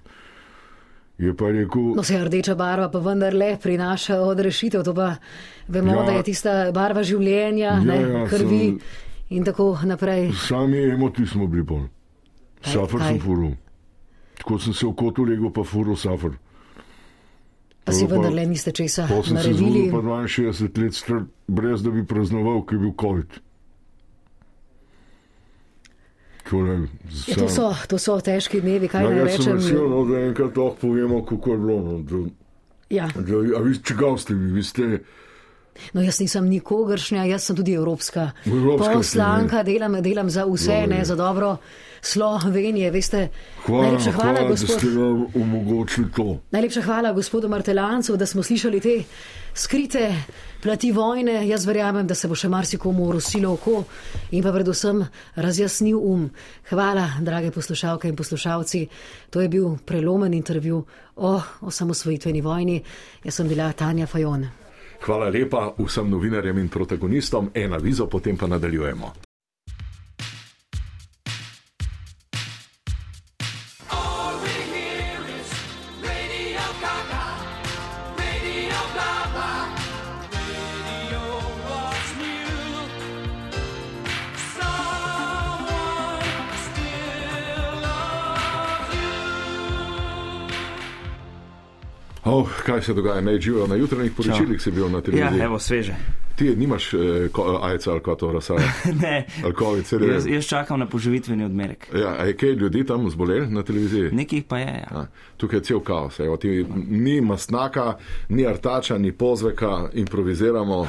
Je pa rekel,
No, se je rdeča barva pa vendarle prinaša odrešitev, to pa vemo,
Ja.
da je tista barva življenja,
Ja,
ne,
ja,
krvi
sem-
in tako naprej.
sami emoti smo bili Safar
kaj?
sem furil. Tako sem se v kotu legel, pa furil safar.
Pa si vendarle niste česa naredili.
pa 62 let star, brez da bi praznoval, ker je bil COVID. Tole,
Ja, to, so, to so težki dnevi, kaj
Ja,
naj
jaz sem
rečem.
vesel, no, da enkrat lahko povemo, kako je bilo. No, da,
Ja.
da, a vi čigav ste vi, vi ste.
No, jaz nisem nikogaršnja, jaz sem tudi evropska
Evropska
poslanka, delam, delam za vse,
Dobro.
ne za dobro Slovenije. Veste,
Hvala,
najlepša hvala,
hvala da
gospod.
ste nam omogočili to.
Najlepša hvala gospodu Martelancu, da smo slišali te skrite plati vojne. Jaz verjamem, da se bo še marsikomu urosilo oko in pa predvsem razjasnil um. Hvala, drage poslušalke in poslušalci. To je bil prelomen intervju o osamosvojitveni vojni. Jaz sem bila Tanja Fajon.
Hvala lepa vsem novinarjem in protagonistom, ena vizo, potem pa nadaljujemo. Oh, kaj se dogaja? Naj živijo na jutranjih poročilih, si bil na
Ja,
televiziji.
evo, sveže.
Ti nimaš eh, ko- ajca ali kot razsaja.
ne,
COVID, se
jaz, jaz čakam na poživitveni odmerek.
Ja, a je kaj ljudi tam zboleli na televiziji?
Nekih pa je. Ja.
Ja, tukaj je cel kaos. Evo, ti, ni masnaka, ni artača, ni pozveka, improviziramo.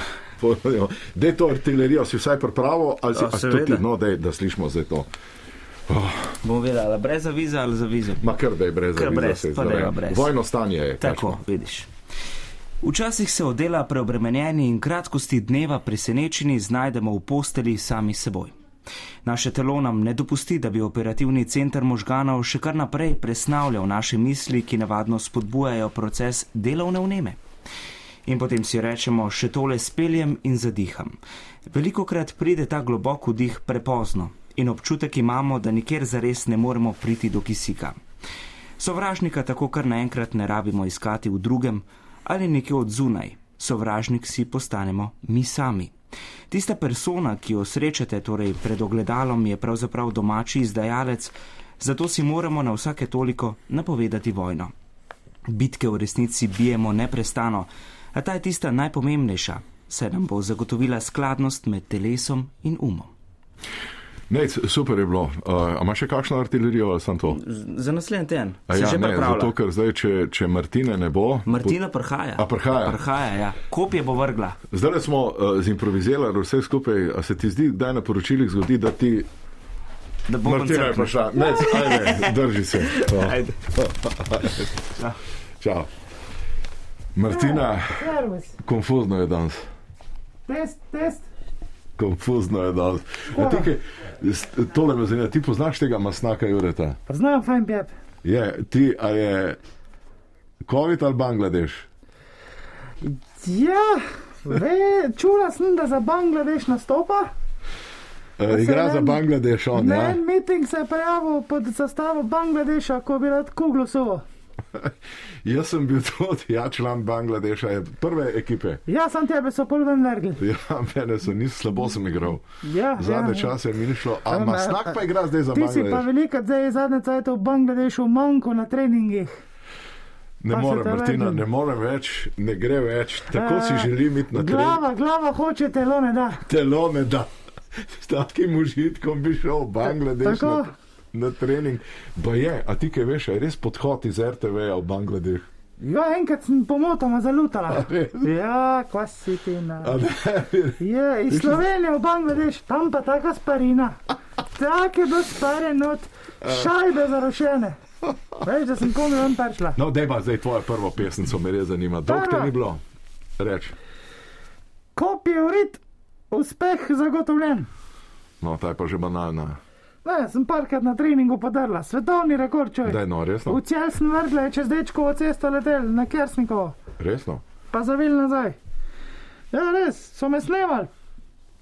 Dej to artilerijo, si vsaj pripravo, ali si
A,
a, to
seveda.
ti, no, dej, da slišimo zdaj to.
Bom vedela, brez avize ali z avizo.
Ma kar da je brez
Kar
aviza,
brez, pa dajva
ja.
brez.
Vojno stanje je.
Tako,
kažemo.
vidiš. Včasih se od dela preobremenjeni in kratkosti dneva presenečeni znajdemo v posteli sami seboj. Naše telo nam ne dopusti, da bi operativni center možganov še kar naprej presnavljal naše misli, ki navadno spodbujajo proces delovne vneme. In potem si rečemo, še tole speljem in zadiham. Veliko krat pride ta globok vdih prepozno in občutek imamo, da nikjer zares ne moremo priti do kisika. Sovražnika tako kar naenkrat ne rabimo iskati v drugem ali nekje od zunaj. Sovražnik si postanemo mi sami. Tista persona, ki jo srečate torej pred ogledalom, je pravzaprav domači izdajalec, Zato si moramo na vsake toliko napovedati vojno. Bitke v resnici bijemo neprestano, a ta je tista najpomembnejša, saj nam bo zagotovila skladnost med telesom in umom.
Ne, super je bilo. Uh, a imaš še kakšno artilerijo ali sem to?
Za naslednji teden.
A ja, ne, zato ker zdaj, če, če Martine ne bo.
Martina prihaja.
A prihaja.
Prihaja, ja. Kopje bo vrgla.
Zdaj smo uh, zimprovizirali vse skupaj. A se ti zdi, da je na poročilih zgodi, da ti.
Da bo
Martina je prišla. Ne, ajde, drži se. To.
Ajde.
Čau. Martina,
Servus.
konfuzno je danes.
Test, test.
Konfuzno je danes. A ti, kaj, s- tole me zanima, ti poznaš tega masnaka Jureta?
Poznam fajn pep.
Je, ti, a je COVID ali Bangladeš?
Ja, ve, čula sem, da za Bangladeš nastopa.
Uh, igra za Bangladeš on, ja?
En miting se je pojavil pod zastavo Bangladeša, ko bi rad kuglo suvo.
Jaz sem bil tudi ja, član Bangladeša, prve ekipe.
Ja, sem tebe so pol ven vrgli.
Ja, mene so, nis slabo sem igral.
Ja,
Zadnje
ja,
čase mi ni šlo, a
Ja,
Masnak pa igra zdaj za
Ti si pa
Bangladeš.
velika, zdaj zadnje cajt v Bangladešu manjko na treningih.
Ne
pa
morem, Martina, ne morem več, ne gre več. Tako si
Eh,
želim iti na teren.
Glava, glava hoče, telo ne da.
Telo ne da. S takim užitkom bi šel v Bangladeš
Tako.
Na, trening. Pa je, a ti kaj veš, je res podhod iz RTV-ja v Bangladeš.
Ja, enkrat sem pomotoma zalutala. Ja, kva si ti na.
A ne,
Je, iz Slovenije v Bangladeš, tam pa taka sparina. Take do spare not, šajbe zarošene. Veš, da sem komaj ven prišla.
No, dej pa zdaj tvojo prvo pesnico, me res zanima. Dolg te
Prva.
ni bilo. Reč.
Kopije urit, uspeh zagotovljen.
No, ta je pa že banalna.
Ne, sem parkrat na treningu podarila, svetovni rekord čuj.
Daj, no, resno.
V cel sem vrgla, je čez dečkovo cesto letel, na Kersnikovo,
Resno.
pa zavil nazaj. Ja, res, so me snemali.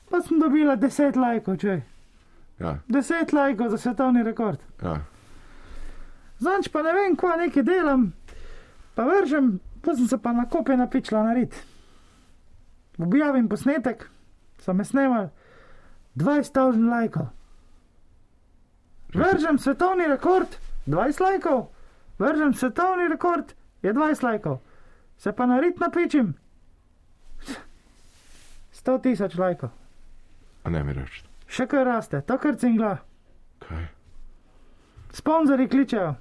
Pa sem dobila 10 lajkov, čuj.
Ja,
10 lajkov za svetovni rekord.
ja.
Zanč pa ne vem, kva nekaj delam, pa vržem, pa sem se pa na kopje napičila na rit. Objavim posnetek, so me snemali 20 tavžen lajkov. Vržem svetovni rekord, 20 lajkov, vržem svetovni rekord, je 20 lajkov. Se pa na rit napičim, 100 tisoč lajkov.
A ne mi reči.
Še kar raste, to kar cingla.
Kaj?
Sponzorji kličejo.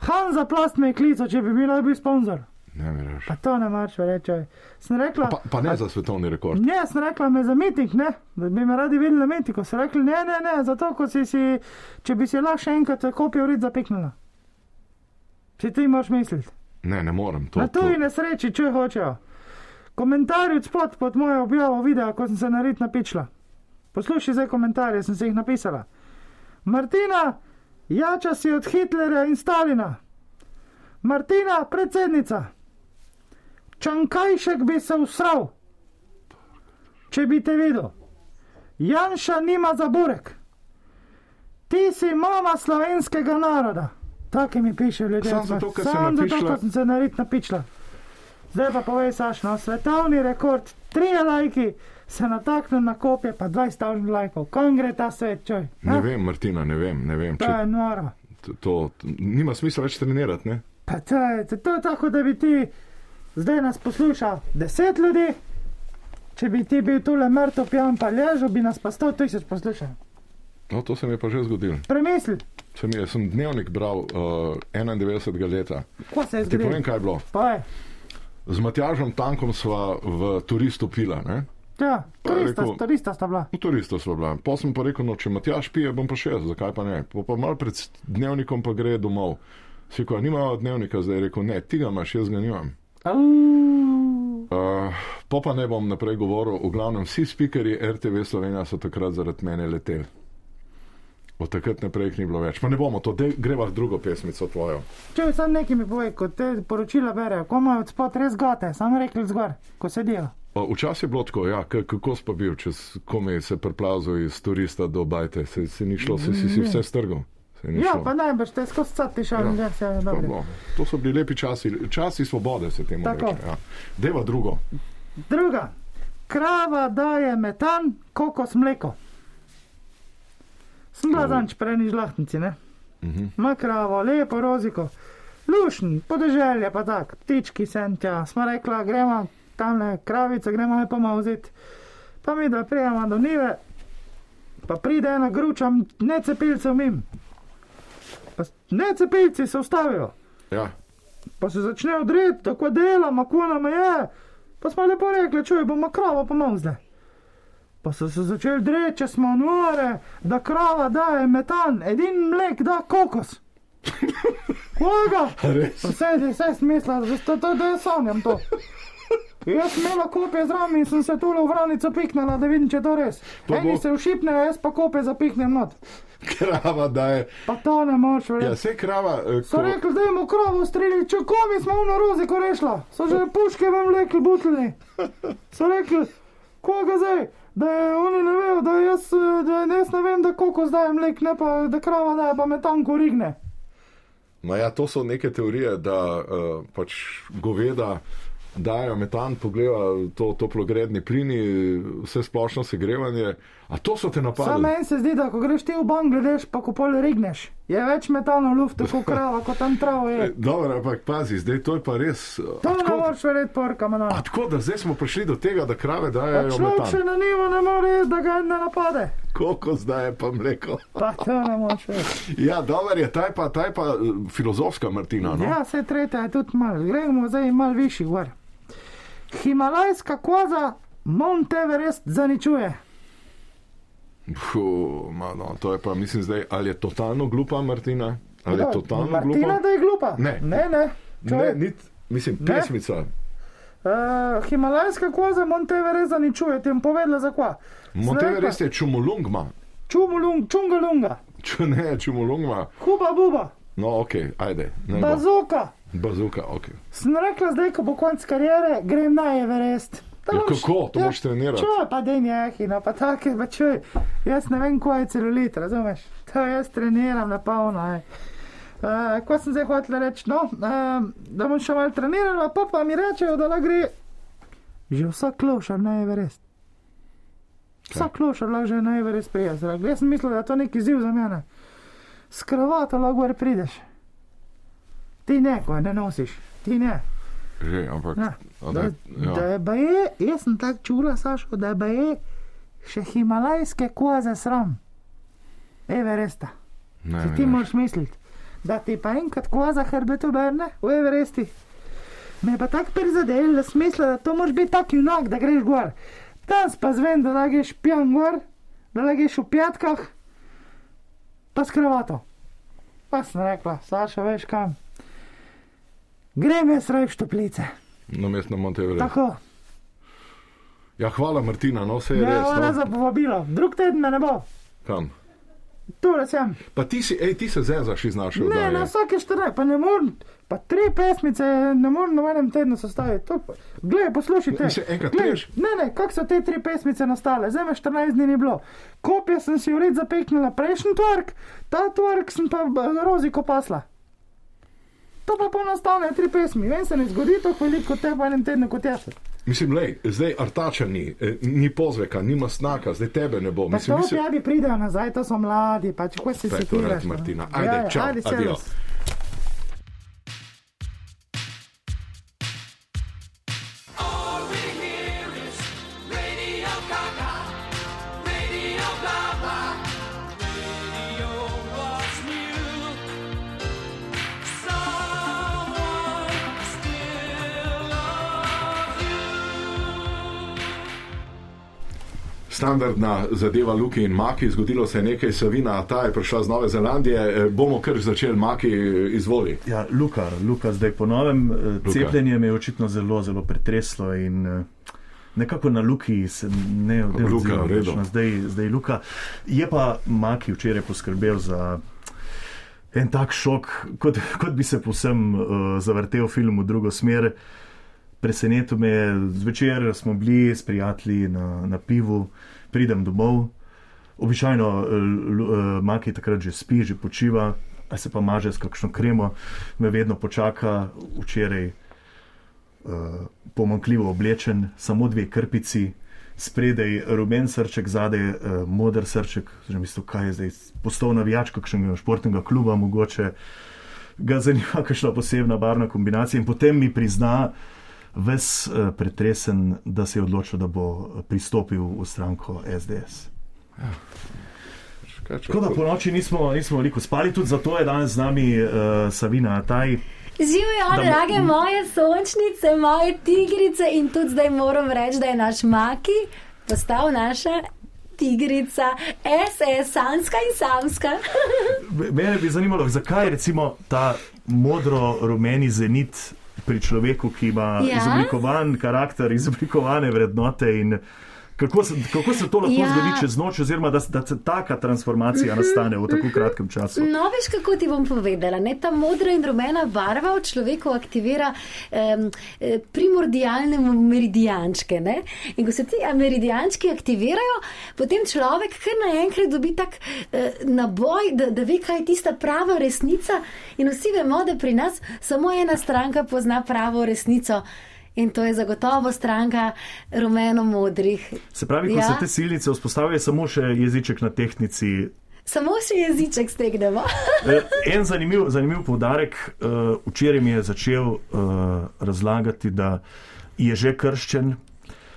Hanza Plast me je klical, če bi bil bil sponzor.
Ne.
Pa to ne marš reči. Sem rekla,
Pa, pa ne za svetovni rekord.
ne, sem rekla me za miting, ne, da bi me radi videli na mitingu. So rekli, ne, ne, ne, zato, ko si si, če bi si lahko še enkrat kopijo rit zapiknila. Si ti moraš misliti.
Ne, ne morem. To,
Na tuji nesreči, če hočejo. Komentarji od spod pod mojo objavo videa, ko sem se na rit napičila. Poslušaj zdaj komentarje, sem se jih napisala. Martina, jača si od Hitlerja in Stalina. Martina, predsednica. Čankajšek bi se usral, če bi te videl. Janša nima za burek. Ti si mama slovenskega naroda. Tako mi piše ljudje.
Samo zato, ker si
Samo zato,
napišla-
sem se narit napičila. Zdaj pa povej, Saš, no, svetovni rekord, tri lajki, se natakne na kopje, pa 20 stavljen lajkov. Kam gre ta svet, čoj?
Ne vem, Martina, ne vem. Ne vem
To
če,
je noro.
to, to, nima smisla več trenirati. Ne?
Pa to je, to je tako, da bi ti zdaj nas poslušal deset ljudi, če bi ti bil tule mrtev, pijan pa ležal, bi nas pa sto tisoč poslušal.
No, to se mi je pa že zgodilo.
Premisli,
Sem, je, sem dnevnik bral uh, 91. leta.
ko se je
Ti povem,
zgodilo.
kaj je bilo.
Povej.
Z Matjažem Tankom sva v turistu pila. Ne?
Ja,
Pa je
turista,
rekel-
turista sta bila.
V turistu sva bila. Pa sem pa rekel, no, če Matjaž pije, bom pa še jaz, zakaj pa ne. Pa, pa mal pred dnevnikom pa gre domov. Si rekel, nima dnevnika, zdaj je rekel, ne, ti ga imaš, jaz ga nimam. Uh, po pa ne bom naprej govoril, v glavnem vsi spikeri RTV Slovenija so takrat zaradi mene leteli. Od takrat naprej ni bilo več. Pa ne bomo to, dej, greva v drugo pesmico tvojo.
Če sam nekaj mi povej, ko te poročila berejo, ko imajo od spod res gote, samo rekli zgor, ko sedijo.
Včasih je bilo tako, ja, kako si pa bil, če komaj se preplazil iz turista do bajte, se, se ni šlo, se si, si vse strgal.
Ja,
šlo.
pa najbrž te skozi cati šal,
Ja.
ja.
To, to so bili lepi časi, časi svobode se temu
Tako.
reče. Ja. Deva drugo.
Druga, krava daje metan, kokos mleko. Sem bila zanč preni žlahtnici, ne? ima kravo, lepo roziko, lušn, podeželje pa tak, ptički sem tja. Smo rekla, gremo tamle kravice, gremo je pomaziti. Pa mi da prijemo do nive, pa pride ena gruča, ne cepilcev mim. Pa ne cepilci se ustavijo,
Ja.
pa se začne odreti, tako delamo, ko nam je. Pa smo lepo rekli, čuj, bomo kravo pomazli. Pa so se začeli dreči, če smo nore, da krava daje metan, edin mlek da kokos. Koga?
Res?
Pa vse, vse smisla, da, to, to, da jaz sanjam to. Jaz sem imela kopje zraven in sem se tu v vranico piknila, da vidim, če je to res.
To
Eni
bo-
se ušipnejo, jaz pa kopje zapihnem not.
Krava daje.
Pa to ne
Ja,
verjeti.
se krava. eh,
So
ko-
rekli, da imamo kravo streljati, če komi smo v narozi, ko rešla. So že puške vam rekli, butlini. So rekli, koga zdaj? Da je, oni ne vejo, da jaz, eh, da jaz ne vem, da koliko zdaj mlek, ne pa da krava daje, pa me tanko rigne.
Ma ja, to so neke teorije, da uh, pač goveda dajo metan, pogleda to toplogredni plini, vse splošno segrevanje. A to so te napadli?
meni se zdi, da ko greš ti v Bangladeš, pa ko pol rigneš, je več metana v luftu kot krava, kot tam travo
E,
je.
Dobro, ampak pazi, zdaj to je pa res.
To
a
ne moreš verjeti, porka
A
mana.
tako, da zdaj smo prišli do tega, da krave dajo
človek še
metan.
na nivo ne more, jesti, da ga ne napade.
Koliko zdaj je pa mleko?
Pa to ne moreš verjeti.
Ja, dobro je, ta je pa, ta je pa eh, filozofska Martina. No?
Ja, vse tretja je tudi mal, gremo zdaj mal višji gor. Himalajska koza Mount Everest zaničuje.
Ma, no, to je pa, mislim, zdaj, ali je totalno glupa Martina? Ali je
Ja,
totalno
Martina,
glupa?
da je glupa.
Ne.
ne. ne.
Ne, nit, mislim,
Ne.
pesmica.
Uh, Himalajska koza Mount Everest zaničuje, ti bom povedala zakva.
Monteverest je čumulungma.
Čumulung, čungalunga,
Če ne, čumulungma.
huba buba,
No, ok, ajde. ne bo.
Bazuka.
Ok.
Sem rekla, zdaj, ko bo konc karijere, grem na Everest.
Ja, kako? To moraš trenirati.
Čuj, pa den je hina, pa take, pa čuj. Jaz ne vem, kaj je celulit, razumeš? To jaz treniram na polno. ej. Uh, ko sem zdaj hotel reči, no, uh, da bom še malo trenirala, pa pa mi rečejo, da lahko gre že vsak klošar na Everest. Vsak klošar lahko že na Everest prije. Jaz sem mislil, da je to neki ziv za mene. S kravato lahko prideš. Ti ne, ko je ne nosiš, ti ne.
Že, ampak.
Ja, da,
da-
da
ja.
je baje, jaz sem tako čula, Sašo, da je baje še himalajske koze sram. Everesta.
Ne, ne,
ti
ne.
moraš misliti, da ti pa enkrat koza hrbet obrne v Everesti. Me je pa tako prizadel, da sem mislila, da to moraš biti tak junak, da greš gor. Danes pa zvem, da greš pijan gor, da greš v pjatkah, pa s kravato. Pa sem rekla, Saša, veš kam. Grem jaz raj v štoplice.
Na mestno Monteverest.
Tako.
Ja, hvala Martina, no vse je
Ja,
res.
hvala
No.
za povabilo. Drug teden me ne bo.
Kam?
Tule sem.
Pa ti si, ej, ti se zezaš iz naše
Ne,
oddaje.
na vsake štiri, pa ne morem. Pa tri pesmice ne morem na enem tednu sestaviti. To Glej, poslušaj te.
Mislim, enkrat
Glej,
priješ?
Ne, ne, kako so te tri pesmice nastale? Zdaj me 14 dni ni bilo. Kopje sem si ured zapeknila prejšnji tvork, ta tvork sem pa b- roziko pasla. To pa pa nastane tri pesmi. Vem se ne zgodi tako veliko kot te v enem tednu kot jaz.
Mislim, lej, zdaj artača ni, eh, ni pozveka, nima snaka, zdaj tebe ne bo.
Pa
Mislim,
to
mislim,
tebi pridejo nazaj, to so mladi, pač ko se
to
sekiraš.
red,
no.
Martina. Ajde, čau,
ajde,
adio. Standardna zadeva Luki in Maki, zgodilo se je nekaj, Savina, ta je prišla z Nove Zelandije, eh, bomo kar začeli, Maki, izvoli.
Ja, Luka, Luka, zdaj po novem eh, cepljenje me je očitno zelo, zelo pretreslo in eh, nekako na Luki se ne
Luka,
na zdaj, zdaj Luka. Je pa Maki včeraj poskrbel za en tak šok, kot, kot bi se posem uh, zavrtel film v drugo smer. Presenetil me je, zvečer smo bili s prijatelji na, na pivu, pridem domov. Običajno uh, Maki takrat že spi, že počiva, a se pa maže s kakšno kremo, me vedno počaka, včeraj uh, pomankljivo oblečen, samo dve krpici, spredaj rumen srček, zadaj uh, moder srček, oziroma isto, kaj je zdaj, postal navijač kakšnega športnega kluba, mogoče ga zanima kakšna posebna barvna kombinacija in potem mi prizna, ves uh, pretresen, da se je odločil, da bo pristopil v stranko SDS. Tako da po noči nismo, nismo veliko spali, tudi zato je danes z nami uh, Savina Taj.
Živijo,
Da-
drage moje sončnice, moje tigrice in tudi zdaj moram reči, da je naš Maki postal naša tigrica, SS, sanska in samska.
Mene bi zanimalo, zakaj recimo ta modro-rumeni zenit pri človeku, ki ima
Ja.
izoblikovan karakter, izoblikovane vrednote in kako se, kako se to lahko
Ja.
zgodi čez noč, oziroma da, da se taka transformacija nastane v tako kratkem času.
No, veš, kako ti bom povedala. Ne? Ta modra in rumena barva v človeku aktivira um, primordialne meridijančke. Ne? In ko se ti meridijančki aktivirajo, potem človek kar naenkrat dobi tak uh, naboj, da, da ve, kaj je tista prava resnica. In vsi vemo, da pri nas samo ena stranka pozna pravo resnico. In to je zagotovo stranka rumeno-modrih.
Se pravi, ko
Ja.
se te silnice vzpostavijo, je samo še jeziček na tehnici.
Samo še jeziček stegnemo.
Eh, En zanimiv, zanimiv poudarek. Uh, včeraj mi je začel uh, razlagati, da je že krščen,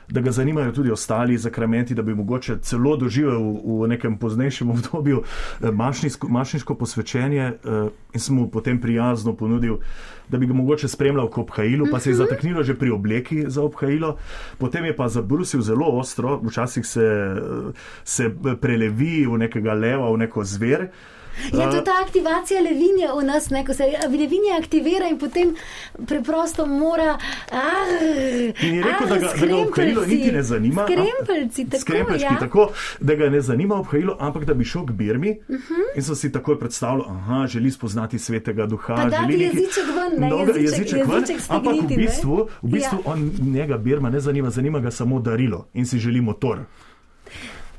da ga zanimajo tudi ostali zakramenti, da bi mogoče celo doživel v, nekem poznejšem obdobju eh, mašniško, mašniško posvečenje uh, in sem mu potem prijazno ponudil, da bi ga mogoče spremljal k obhajilu, pa se je zataknilo že pri obleki za obhajilo, potem je pa zabrusil zelo ostro, včasih se, eh, se prelevi v nekega leva, v neko zver.
Ja, to ta aktivacija levinja v nas, ne, ko se levinja aktivira in potem preprosto mora. Ah,
In je rekel, da ga, da ga obhajilo niti ne zanima.
Skrempeljci, tako,
Skrempeljčki,
ja.
tako, da ga ne zanima obhajilo, ampak da bi šel k Birmi
Uh -huh.
in so si takoj predstavljali, da želi spoznati svetega duha.
Pa
želi nekaj-
jeziček ven, ne,
Mnogo-
jeziček-
jeziček ven,
jeziček
ampak v bistvu, v bistvu
Ja.
on njega Birma ne zanima, zanima ga samo darilo in si želi motor.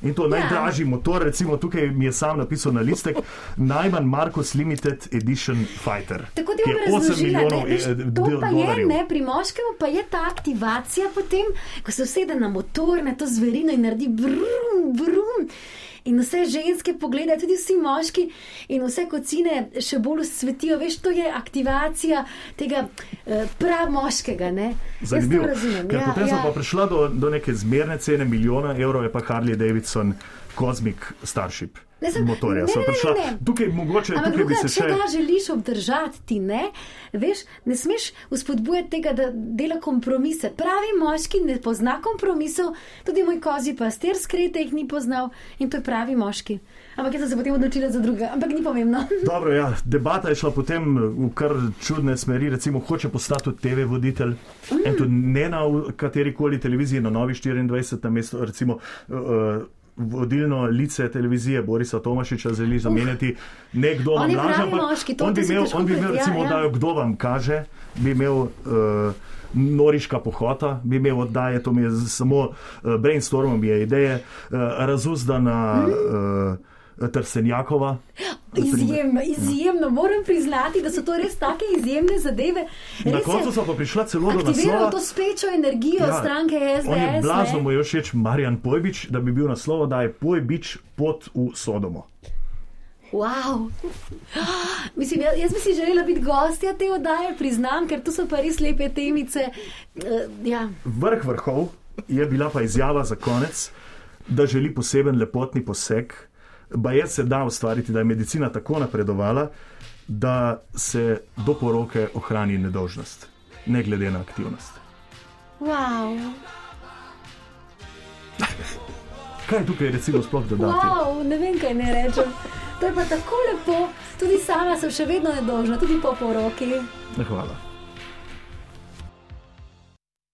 In to
Ja.
najdražji motor, recimo tukaj mi je sam napisal na listek, najmanj Marcos Limited Edition Fighter.
Tako bom
je 8
razložila, ne,
milijonov
veš,
eh,
to pa je,
dolarjev.
ne, pri moškemu pa je ta aktivacija potem, ko se usede na motor, na to zverino in naredi brum, brum. In vse ženske pogledajo, tudi vsi moški, in vse kocine še bolj svetijo. Veš, to je aktivacija tega eh, prav moškega. Ne?
Zanimivo. Ker
ja,
potem
ja.
so pa prišla do, do neke zmerne cene milijona evrov, je pa Harley Davidson Cosmic Starship.
Ne, sem-
Motorja
ne,
so
ne, ne,
prišla. Tukaj mogoče
Ampak
tukaj bi
druga,
se
če
še.
ga želiš obdržati, ti ne, veš, ne smeš uspodbujati tega, da dela kompromise. Pravi moški ne pozna kompromisov, tudi moj kozi pastir skrete jih ni poznal in to je pravi moški. Ampak jaz sem se potem odločila za druga, ampak ni pomembno.
Dobro, ja, debata je šla potem v kar čudne smeri. Recimo, hoče postati TV voditelj. Mm. In tudi ne na kateri koli televiziji, na Novi 24, na mesto, recimo. Uh, Vodilno lice televizije Borisa Tomašiča želi zamenjati nekdo
On je
mlajši,
pravi
ampak
moški,
on bi imel, on bi imel
pred- ja,
recimo
ja.
oddajo Kdo vam kaže, bi imel uh, noriška pohota, bi imel oddaje, to mi je samo uh, brainstormom je ideje, uh, razuzdana uh, Trsenjakova.
Izjemno, izjemno. Moram priznati, da so to res take izjemne zadeve.
Na
Res je
koncu so pa prišla celo do naslova.
to spečo energijo ja, stranke SDS.
blazno mu je všeč Marjan Pojbič, da bi bil naslov, da je Pojbič pot v Sodomo.
Wow. Mislim, jaz, jaz bi si želela biti gostja te oddaje, priznam, ker tu so pa res lepe temice. Uh, ja.
Vrh vrhov je bila pa izjava za konec, da želi poseben lepotni poseg. Baje se da ustvariti, da je medicina tako napredovala, da se do poroke ohrani nedolžnost, ne glede na aktivnost.
Wow.
Kaj je tukaj recimo sploh dodati?
wow, ne vem, kaj ne rečem. To je pa tako lepo, tudi sama sem še vedno nedolžna, tudi po poroki.
Hvala.